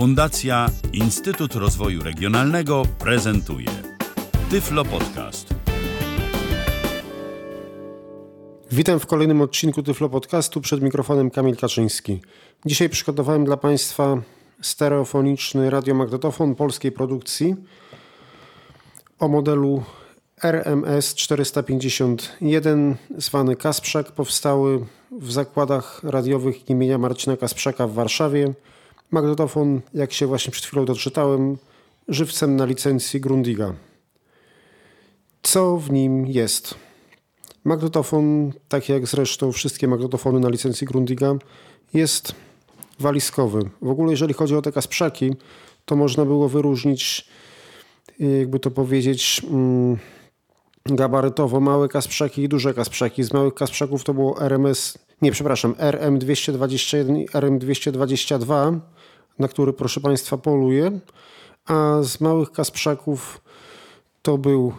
Fundacja Instytut Rozwoju Regionalnego prezentuje Tyflo Podcast. Witam w kolejnym odcinku Tyflo Podcastu przed mikrofonem Kamil Kaczyński. Dzisiaj przygotowałem dla Państwa stereofoniczny radiomagnetofon polskiej produkcji o modelu RMS 451 zwany Kasprzak powstały w zakładach radiowych imienia Marcina Kasprzaka w Warszawie. Magnetofon, jak się właśnie przed chwilą doczytałem, żywcem na licencji Grundiga. Co w nim jest? Magnetofon, tak jak zresztą wszystkie magnetofony na licencji Grundiga, jest walizkowy. W ogóle jeżeli chodzi o te kasprzaki, to można było wyróżnić, jakby to powiedzieć, mm, gabarytowo małe kasprzaki i duże kasprzaki. Z małych kasprzaków to było RMS, nie przepraszam, RM221 i RM222, na który proszę Państwa poluję, a z małych kasprzaków to był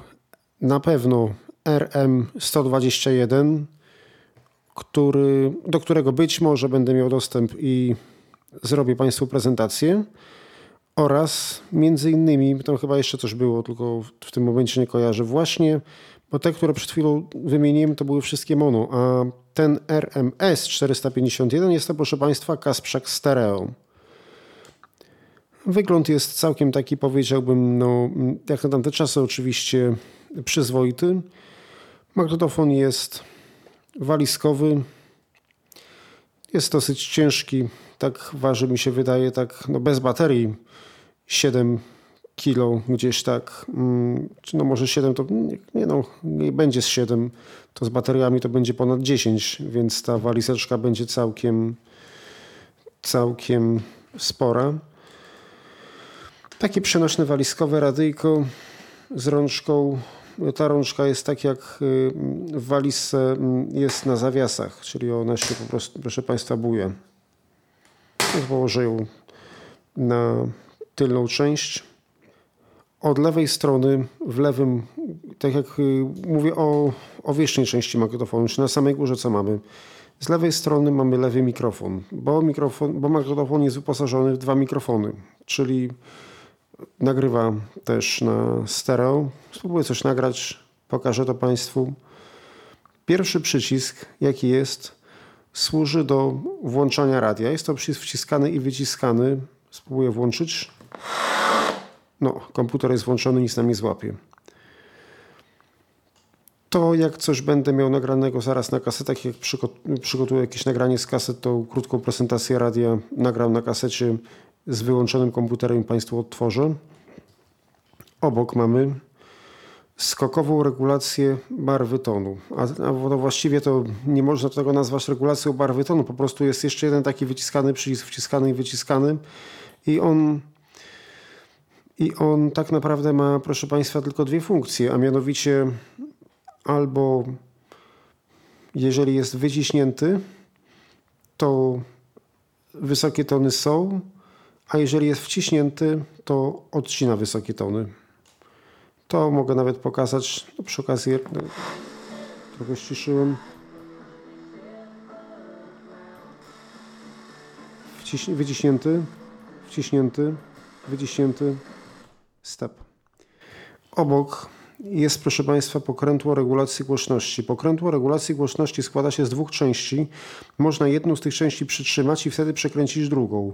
na pewno RM121, który, do którego być może będę miał dostęp i zrobię Państwu prezentację. Oraz między innymi, tam chyba jeszcze coś było, tylko w tym momencie nie kojarzę, właśnie, bo te, które przed chwilą wymieniłem, to były wszystkie mono, a ten RMS 451 jest to, proszę Państwa, Kasprzak Stereo. Wygląd jest całkiem taki, powiedziałbym, no, jak na tamte czasy oczywiście przyzwoity. Magnetofon jest walizkowy, jest dosyć ciężki, tak waży mi się wydaje, tak no bez baterii 7 kilo gdzieś tak, mm, czy no może 7 to nie, no, nie będzie z 7, to z bateriami to będzie ponad 10, więc ta walizeczka będzie całkiem całkiem spora. Takie przenośne walizkowe radyjko z rączką. Ta rączka jest tak jak y, w walizce mm, jest na zawiasach, czyli ona się po prostu, proszę Państwa, buje. Położę ją na tylną część. Od lewej strony, w lewym, tak jak y, mówię o, o wierzchniej części magnetofonu, czy na samej górze co mamy? Z lewej strony mamy lewy mikrofon, bo, mikrofon, bo magnetofon jest wyposażony w dwa mikrofony, czyli nagrywa też na stereo. Spróbuję coś nagrać, pokażę to Państwu. Pierwszy przycisk, jaki jest, służy do włączania radia. Jest to przycisk wciskany i wyciskany. Spróbuję włączyć. No, komputer jest włączony, nic nam nie złapie. To jak coś będę miał nagranego zaraz na kasetach, jak przygotuję jakieś nagranie z kaset, to krótką prezentację radia nagram na kasecie z wyłączonym komputerem Państwu odtworzę. Obok mamy skokową regulację barwy tonu. A, a właściwie to nie można tego nazwać regulacją barwy tonu, po prostu jest jeszcze jeden taki wyciskany przycisk, wciskany i wyciskany i on i on tak naprawdę ma, proszę Państwa, tylko dwie funkcje, a mianowicie albo jeżeli jest wyciśnięty, to wysokie tony są, a jeżeli jest wciśnięty, to odcina wysokie tony. To mogę nawet pokazać no, przy okazji. Trochę ściszyłem. Wciś, wyciśnięty, wciśnięty, wyciśnięty, step. Obok jest, proszę Państwa, pokrętło regulacji głośności. Pokrętło regulacji głośności składa się z dwóch części. Można jedną z tych części przytrzymać i wtedy przekręcić drugą.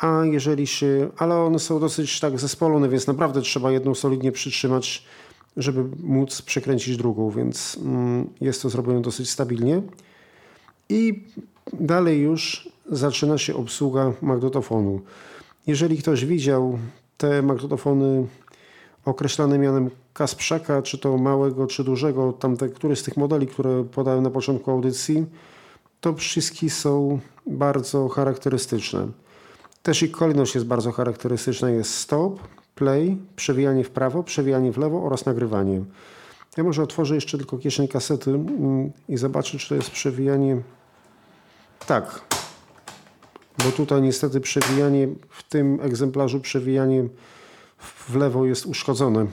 A jeżeli się, ale one są dosyć tak zespolone, więc naprawdę trzeba jedną solidnie przytrzymać, żeby móc przekręcić drugą, więc mm, jest to zrobione dosyć stabilnie. I dalej już zaczyna się obsługa magnetofonu. Jeżeli ktoś widział te magnetofony określane mianem Kasprzaka, czy to małego, czy dużego, tamte, który z tych modeli, które podałem na początku audycji, to wszystkie są bardzo charakterystyczne. Też ich kolejność jest bardzo charakterystyczna. Jest stop, play, przewijanie w prawo, przewijanie w lewo oraz nagrywanie. Ja może otworzę jeszcze tylko kieszeń kasety mm, i zobaczę, czy to jest przewijanie. Tak. Bo tutaj niestety przewijanie, w tym egzemplarzu przewijanie w lewo jest uszkodzone.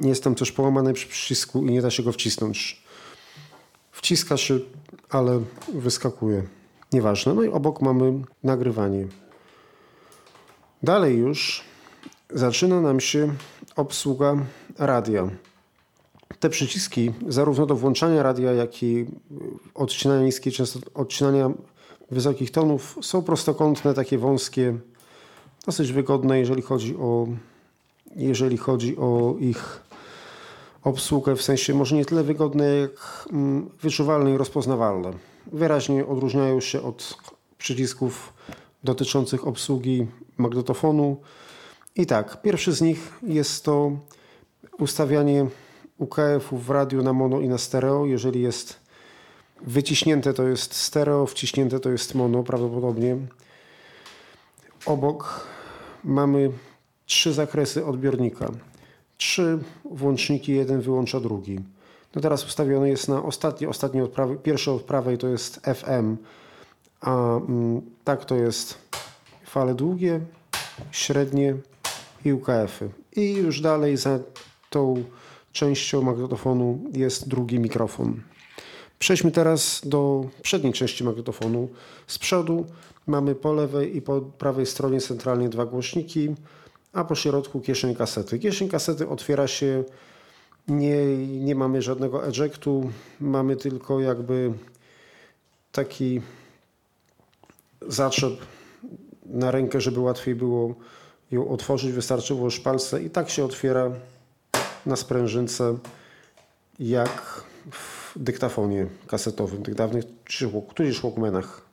Jest tam coś połamane przy przycisku i nie da się go wcisnąć. Wciska się, ale wyskakuje. Nieważne. No i obok mamy nagrywanie. Dalej już zaczyna nam się obsługa radia. Te przyciski, zarówno do włączania radia, jak i odcinania niskiej częstoty, odcinania wysokich tonów, są prostokątne, takie wąskie, dosyć wygodne, jeżeli chodzi o, jeżeli chodzi o ich obsługę, w sensie może nie tyle wygodne, jak mm, wyczuwalne i rozpoznawalne. Wyraźnie odróżniają się od przycisków dotyczących obsługi magnetofonu. I tak, pierwszy z nich jest to ustawianie UKF-ów w radiu na mono i na stereo. Jeżeli jest wyciśnięte, to jest stereo, wciśnięte to jest mono prawdopodobnie. Obok mamy trzy zakresy odbiornika. Trzy włączniki, jeden wyłącza drugi. No teraz ustawiony jest na ostatni, ostatni od prawej, pierwszy od prawej to jest FM, a mm, tak to jest fale długie, średnie i UKF-y. I już dalej za tą częścią magnetofonu jest drugi mikrofon. Przejdźmy teraz do przedniej części magnetofonu. Z przodu mamy po lewej i po prawej stronie centralnie dwa głośniki, a po środku kieszeń kasety. Kieszeń kasety otwiera się, nie, nie mamy żadnego ejectu, mamy tylko jakby taki zaczep na rękę, żeby łatwiej było ją otworzyć. Wystarczyło szpalce i tak się otwiera na sprężynce jak w dyktafonie kasetowym, tych dawnych tudzież Walkmanach.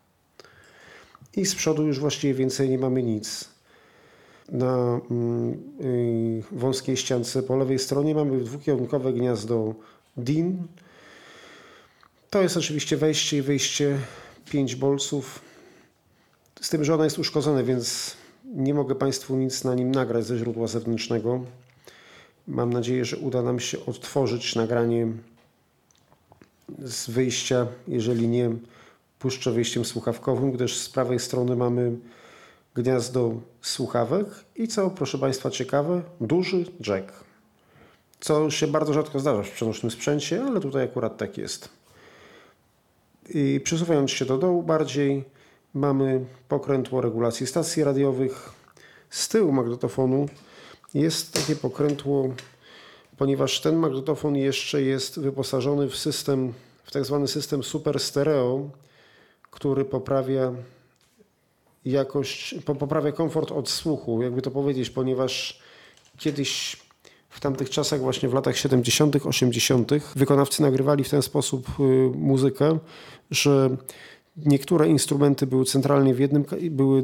I z przodu już właściwie więcej nie mamy nic. Na yy, wąskiej ściance po lewej stronie mamy dwukierunkowe gniazdo DIN. To jest oczywiście wejście i wyjście 5 bolców. Z tym, że ona jest uszkodzona, więc nie mogę Państwu nic na nim nagrać ze źródła zewnętrznego. Mam nadzieję, że uda nam się odtworzyć nagranie z wyjścia, jeżeli nie puszczę wyjściem słuchawkowym, gdyż z prawej strony mamy gniazdo słuchawek i co, proszę Państwa, ciekawe, duży jack. Co się bardzo rzadko zdarza w przenośnym sprzęcie, ale tutaj akurat tak jest. I przesuwając się do dołu bardziej, mamy pokrętło regulacji stacji radiowych. Z tyłu magnetofonu jest takie pokrętło, ponieważ ten magnetofon jeszcze jest wyposażony w system, w tak zwany system super stereo, który poprawia jakość, poprawia komfort odsłuchu, jakby to powiedzieć, ponieważ kiedyś w tamtych czasach, właśnie w latach 70., 80., wykonawcy nagrywali w ten sposób y, muzykę, że niektóre instrumenty były centralnie w jednym, były,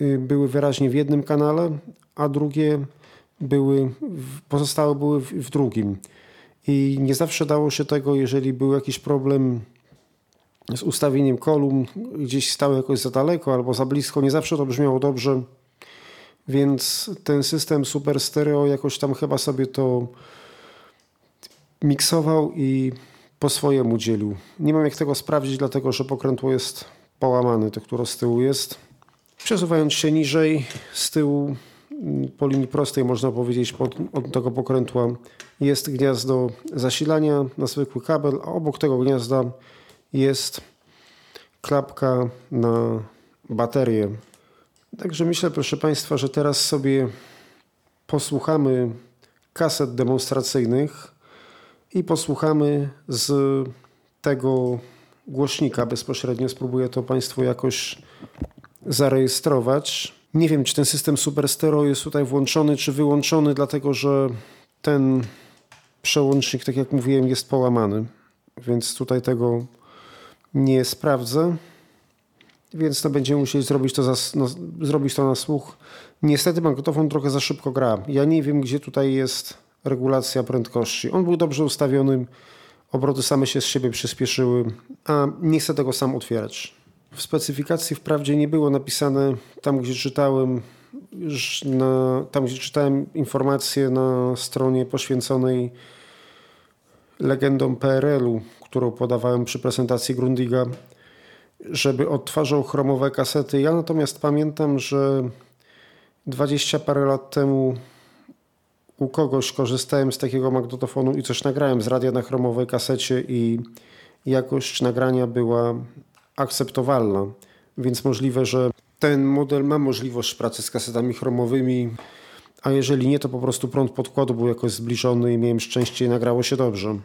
y, były wyraźnie w jednym kanale, a drugie były, pozostałe były w, w drugim. I nie zawsze dało się tego, jeżeli był jakiś problem z ustawieniem kolumn, gdzieś stały jakoś za daleko albo za blisko, nie zawsze to brzmiało dobrze. Więc ten system super stereo jakoś tam chyba sobie to miksował i po swojemu dzielił. Nie mam jak tego sprawdzić, dlatego że pokrętło jest połamane, to które z tyłu jest. Przesuwając się niżej, z tyłu po linii prostej można powiedzieć od, od tego pokrętła jest gniazdo zasilania na zwykły kabel, a obok tego gniazda jest klapka na baterię. Także myślę, proszę Państwa, że teraz sobie posłuchamy kaset demonstracyjnych i posłuchamy z tego głośnika bezpośrednio. Spróbuję to Państwu jakoś zarejestrować. Nie wiem, czy ten system Super Stereo jest tutaj włączony, czy wyłączony, dlatego że ten przełącznik, tak jak mówiłem, jest połamany. Więc tutaj tego nie sprawdzę. Więc to będziemy musieli zrobić to, za, no, zrobić to na słuch. Niestety magnetofon trochę za szybko gra. Ja nie wiem, gdzie tutaj jest regulacja prędkości. On był dobrze ustawiony, obroty same się z siebie przyspieszyły, a nie chcę tego sam otwierać. W specyfikacji wprawdzie nie było napisane tam, gdzie czytałem, na, tam, gdzie czytałem informacje na stronie poświęconej legendom PRL-u, którą podawałem przy prezentacji Grundiga, żeby odtwarzał chromowe kasety. Ja natomiast pamiętam, że 20 parę lat temu u kogoś korzystałem z takiego magnetofonu i coś nagrałem z radia na chromowej kasecie i jakość nagrania była akceptowalna, więc możliwe, że ten model ma możliwość pracy z kasetami chromowymi, a jeżeli nie, to po prostu prąd podkładu był jakoś zbliżony i miałem szczęście i nagrało się dobrze.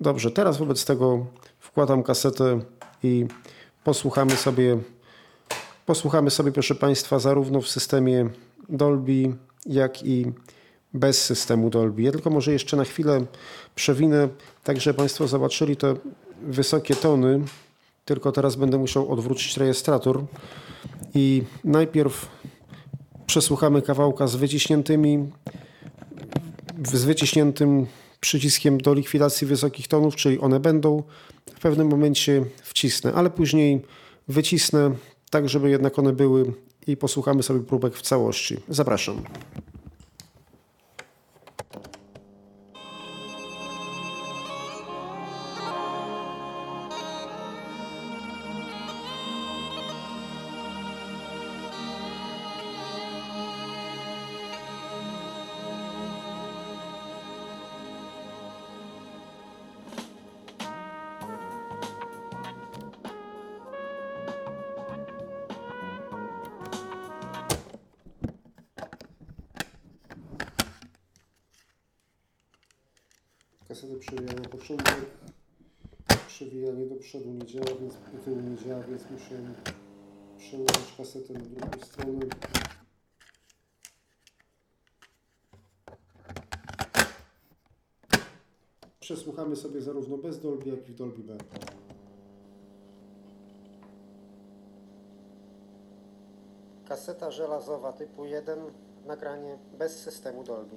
Dobrze, teraz wobec tego wkładam kasetę i posłuchamy sobie, posłuchamy sobie, proszę Państwa, zarówno w systemie Dolby, jak i bez systemu Dolby. Ja tylko może jeszcze na chwilę przewinę, tak żeby Państwo zobaczyli te wysokie tony, tylko teraz będę musiał odwrócić rejestrator i najpierw przesłuchamy kawałka z wyciśniętymi, z wyciśniętym przyciskiem do likwidacji wysokich tonów, czyli one będą w pewnym momencie wcisnę, ale później wycisnę tak, żeby jednak one były i posłuchamy sobie próbek w całości. Zapraszam. Przewijanie do przodu nie działa, więc do tyłu nie działa, więc muszę przełożyć kasetę na drugą stronę. Przesłuchamy sobie zarówno bez Dolby, jak i w Dolby B. Kaseta żelazowa typu 1, nagranie bez systemu Dolby.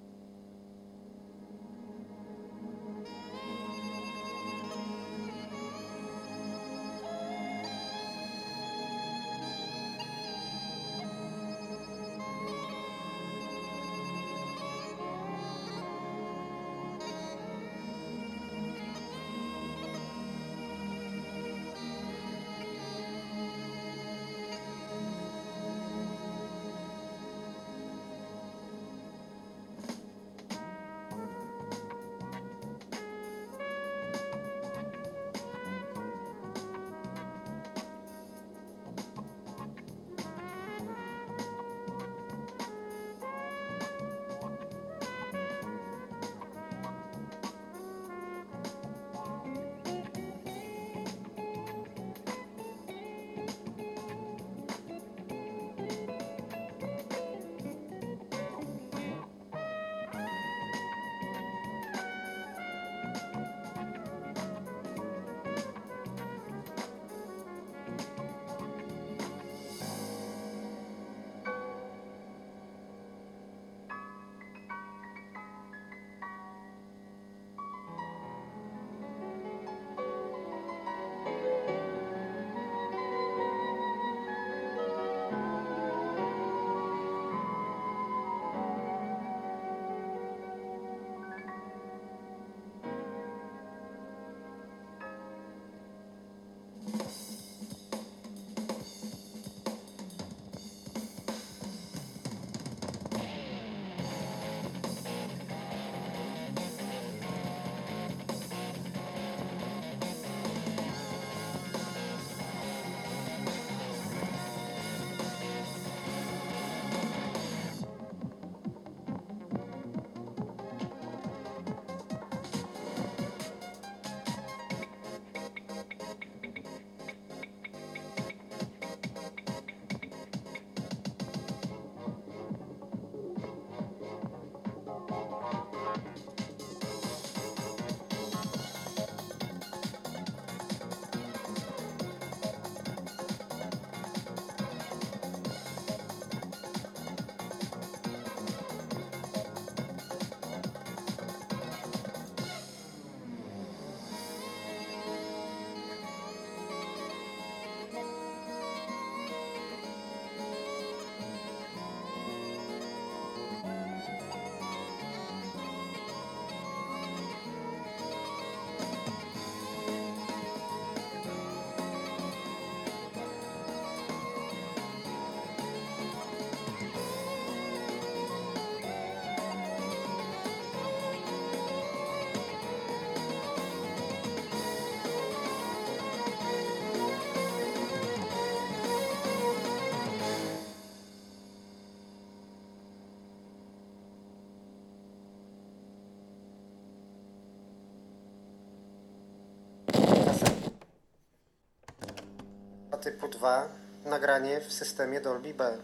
2, nagranie w systemie Dolby B.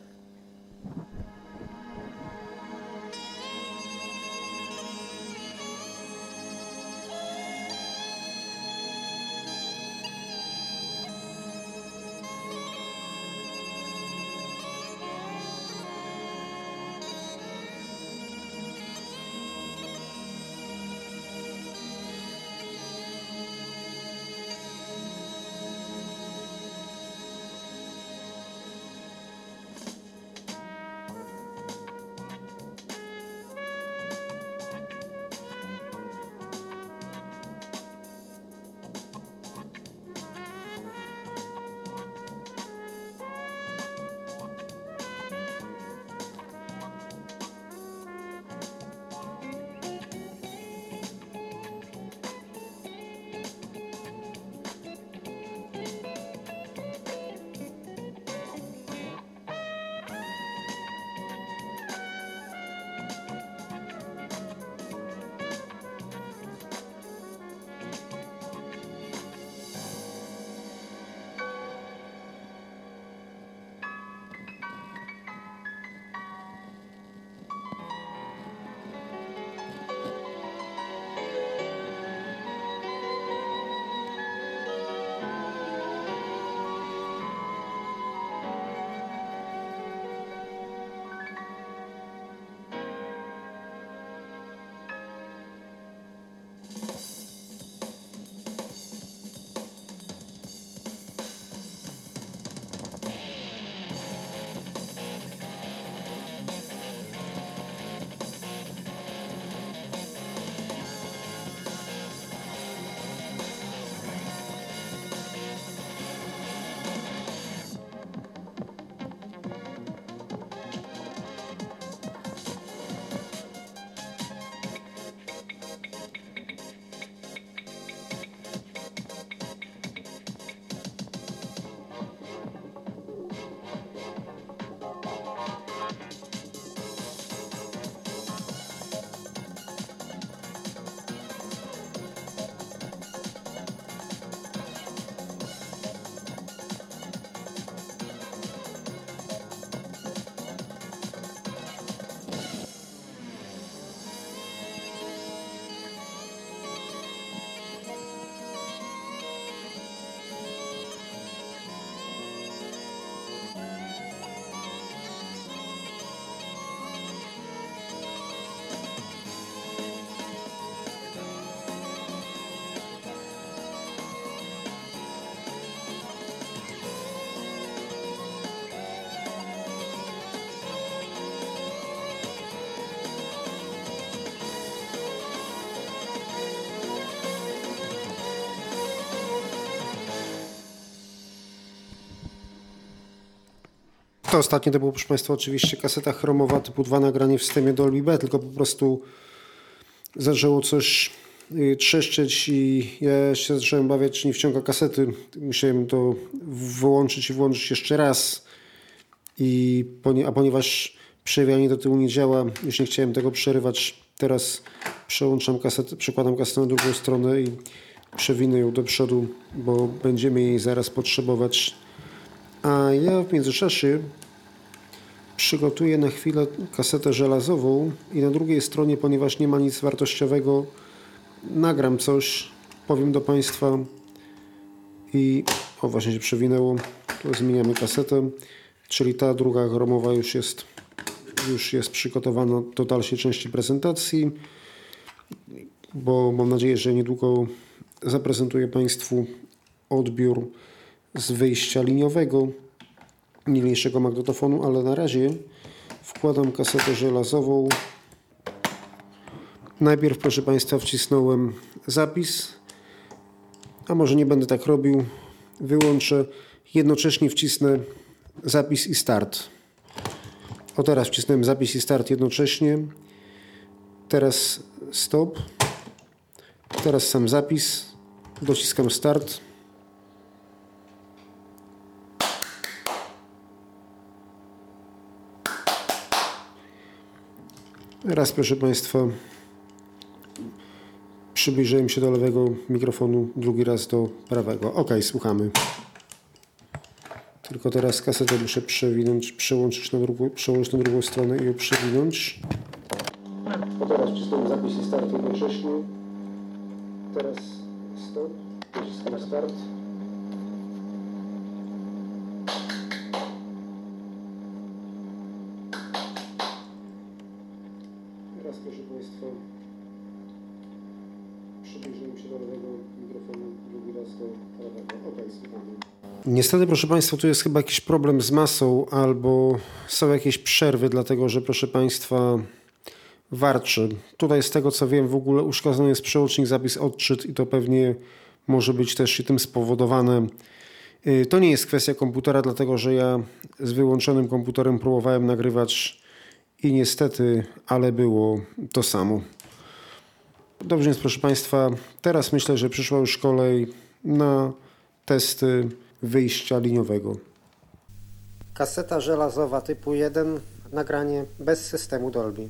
Ostatnie to było, proszę Państwa, oczywiście kaseta chromowa typu 2 nagranie w systemie Dolby B, tylko po prostu zaczęło coś y, trzeszczeć i ja się zacząłem bawiać, czy nie wciąga kasety. Musiałem to wyłączyć i włączyć jeszcze raz. I a ponieważ przewijanie do tyłu nie działa, już nie chciałem tego przerywać, teraz przełączam kasetę, przekładam kasetę na drugą stronę i przewinę ją do przodu, bo będziemy jej zaraz potrzebować a ja w międzyczasie przygotuję na chwilę kasetę żelazową i na drugiej stronie, ponieważ nie ma nic wartościowego, nagram coś, powiem do Państwa i o właśnie się przewinęło, to zmieniamy kasetę, czyli ta druga chromowa już jest, już jest przygotowana do dalszej części prezentacji, bo mam nadzieję, że niedługo zaprezentuję Państwu odbiór z wyjścia liniowego niniejszego magnetofonu, ale na razie wkładam kasetę żelazową. Najpierw, proszę Państwa, wcisnąłem zapis, a może nie będę tak robił. Wyłączę, jednocześnie wcisnę zapis i start. O teraz wcisnąłem zapis i start jednocześnie. Teraz stop. Teraz sam zapis. Dociskam start. Raz, proszę Państwa, przybliżyłem się do lewego mikrofonu, drugi raz do prawego. Ok, słuchamy. tylko teraz kasetę muszę przewinąć, przełączyć na drugą, przełączyć na drugą stronę i ją przewinąć. Bo teraz wcisnąłem zapis i start jednocześnie. Teraz stop, naciskam start. Niestety, proszę Państwa, tu jest chyba jakiś problem z masą albo są jakieś przerwy, dlatego że, proszę Państwa, warczy. Tutaj z tego co wiem w ogóle uszkodzony jest przełącznik zapis odczyt i to pewnie może być też i tym spowodowane. Y, To nie jest kwestia komputera, dlatego że ja z wyłączonym komputerem próbowałem nagrywać i niestety, ale było to samo. Dobrze więc proszę Państwa, teraz myślę, że przyszła już kolej na testy wyjścia liniowego. Kaseta żelazowa typu 1, nagranie bez systemu Dolby.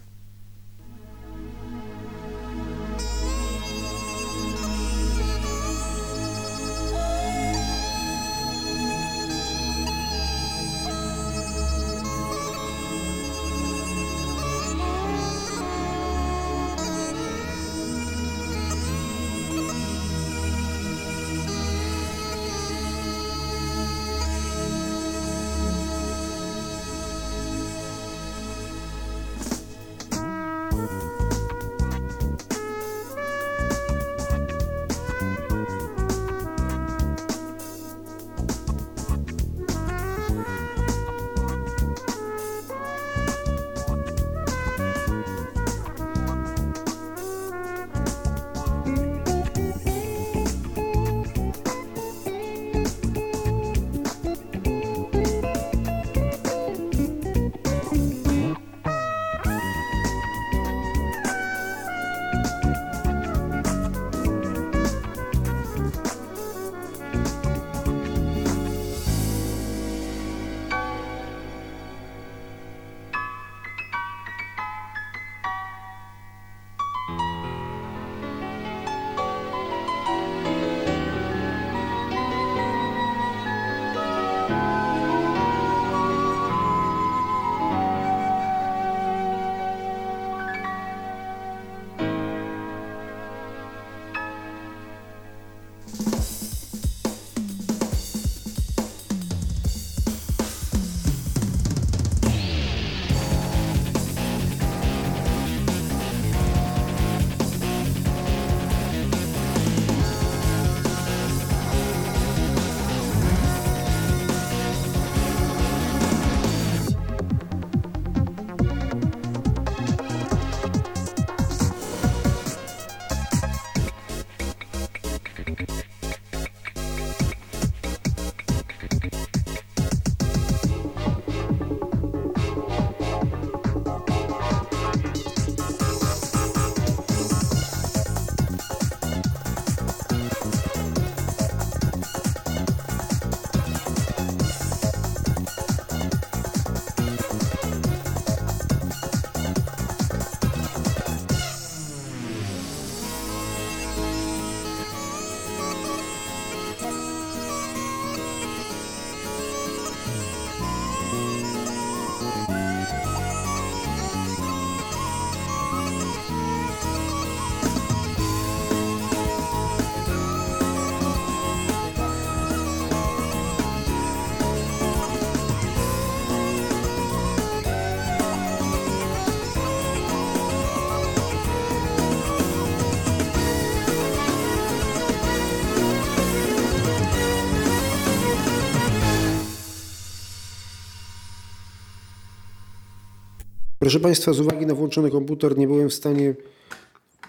Proszę Państwa, z uwagi na włączony komputer nie byłem w stanie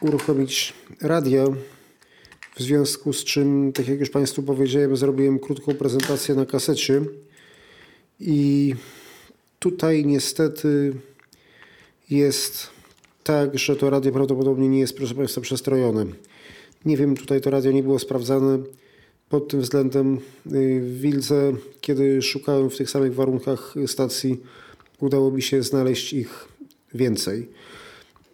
uruchomić radia, w związku z czym, tak jak już Państwu powiedziałem, zrobiłem krótką prezentację na kasecie i tutaj niestety jest tak, że to radio prawdopodobnie nie jest, proszę Państwa, przestrojone. Nie wiem, tutaj to radio nie było sprawdzane pod tym względem. y, W Wilce, kiedy szukałem w tych samych warunkach stacji, udało mi się znaleźć ich więcej.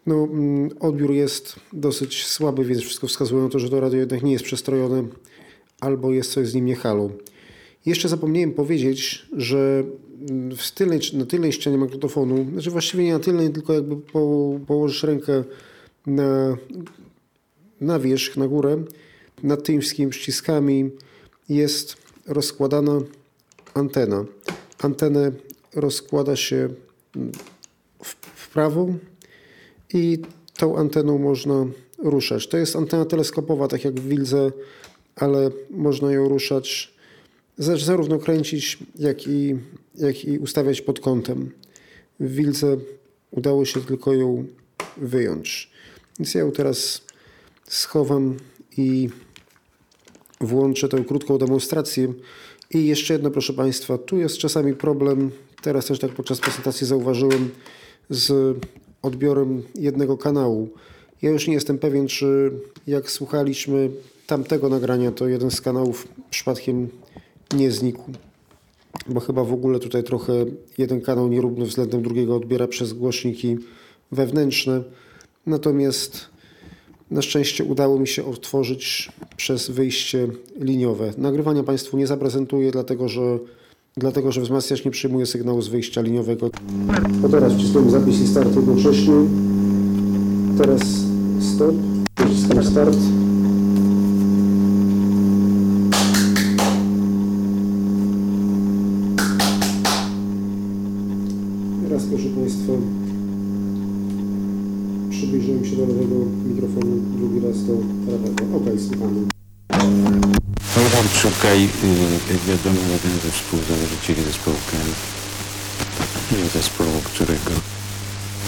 No, mm, odbiór jest dosyć słaby, więc wszystko wskazuje na to, że to radio jednak nie jest przestrojone albo jest coś z nim nie. Jeszcze zapomniałem powiedzieć, że mm, w tylnej, na tylnej ścianie magnetofonu, znaczy właściwie nie na tylnej, tylko jakby po, położysz rękę na, na wierzch, na górę, nad tymi wszystkimi przyciskami jest rozkładana antena. Antenę rozkłada się w, w prawo i tą anteną można ruszać. To jest antena teleskopowa, tak jak w Wildze, ale można ją ruszać, zarówno kręcić, jak i, jak i ustawiać pod kątem. W Wildze udało się tylko ją wyjąć. Więc ja ją teraz schowam i włączę tę krótką demonstrację. I jeszcze jedno, proszę Państwa, tu jest czasami problem, teraz też tak podczas prezentacji zauważyłem, z odbiorem jednego kanału. Ja już nie jestem pewien, czy jak słuchaliśmy tamtego nagrania, to jeden z kanałów przypadkiem nie znikł, bo chyba w ogóle tutaj trochę jeden kanał nierówny względem drugiego odbiera przez głośniki wewnętrzne. Natomiast na szczęście udało mi się otworzyć przez wyjście liniowe. Nagrywania Państwu nie zaprezentuję, dlatego że, dlatego, że wzmacniacz nie przyjmuje sygnału z wyjścia liniowego. A teraz wcisnąłem zapis i start jednocześnie. Teraz stop. Wciskam start. Słuchamy. Robert Szukaj, y, jak wiadomo, jeden ze współzałożycieli zespołu KM. Zespołu, którego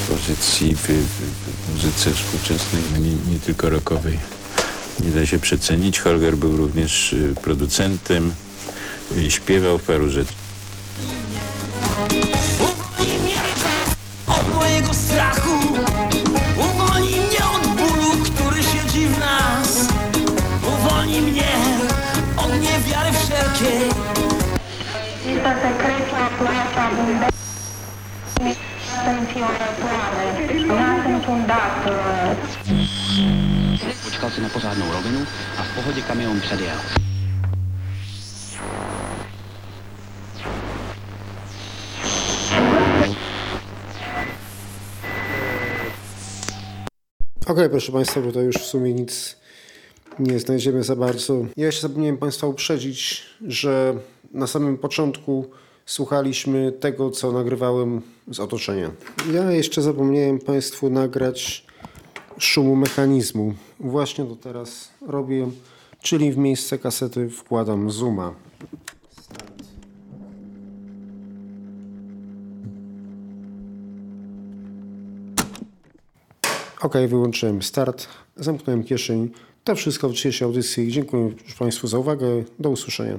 pozycji w, w, muzyce współczesnej, no nie, nie tylko rockowej, nie da się przecenić. Holger był również y, producentem, y, śpiewał w paru rzeczy. Počkal si na pořádnou rovinu a v pohodě kamion předjel. Ok, proszę Państwa, tutaj już w sumie nic nie znajdziemy za bardzo. Ja jeszcze zapomniałem Państwa uprzedzić, że na samym początku słuchaliśmy tego, co nagrywałem z otoczenia. Ja jeszcze zapomniałem Państwu nagrać szumu mechanizmu. Właśnie to teraz robię, czyli w miejsce kasety wkładam zooma. Ok, wyłączyłem start, zamknąłem kieszeń. To wszystko w dzisiejszej audycji. Dziękuję Państwu za uwagę. Do usłyszenia.